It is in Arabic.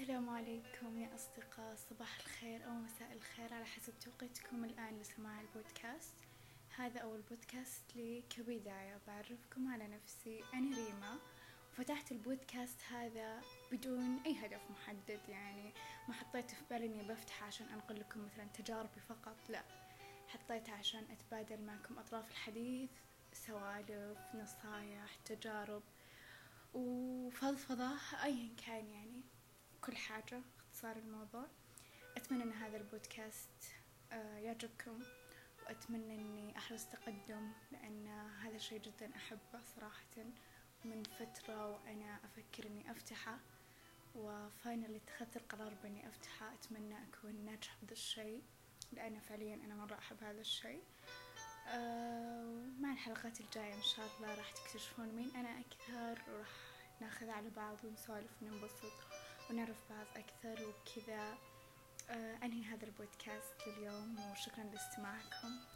السلام عليكم يا أصدقاء صباح الخير أو مساء الخير على حسب توقيتكم الآن لسماع البودكاست. هذا أول بودكاست لي كبداية. بعرفكم على نفسي أنا ريما. وفتحت البودكاست هذا بدون أي هدف محدد يعني ما حطيت في بالي إني بفتح عشان أنقل لكم مثلا تجاربي فقط لا. حطيت عشان أتبادل معكم أطراف الحديث سوالف نصايح تجارب وفضفضة أيا كان يعني. كل حاجة اختصار الموضوع. أتمنى أن هذا البودكاست آه، يعجبكم وأتمنى أني أحرص تقدم لأن هذا الشيء جدا أحبه صراحة. من فترة وأنا أفكر أني أفتحه وفاينل اتخذت القرار بأني أفتحه. أتمنى أكون ناجحة بهذا الشيء لأن فعليا أنا مرة أحب هذا الشيء. أه مع الحلقات الجاية إن شاء الله راح تكتشفون مين أنا أكثر وراح ناخذ على بعض ونسولف وننبسط. ونعرف بعض أكثر وبكذا. آه أنهي هذا البودكاست لليوم وشكرا لاستماعكم.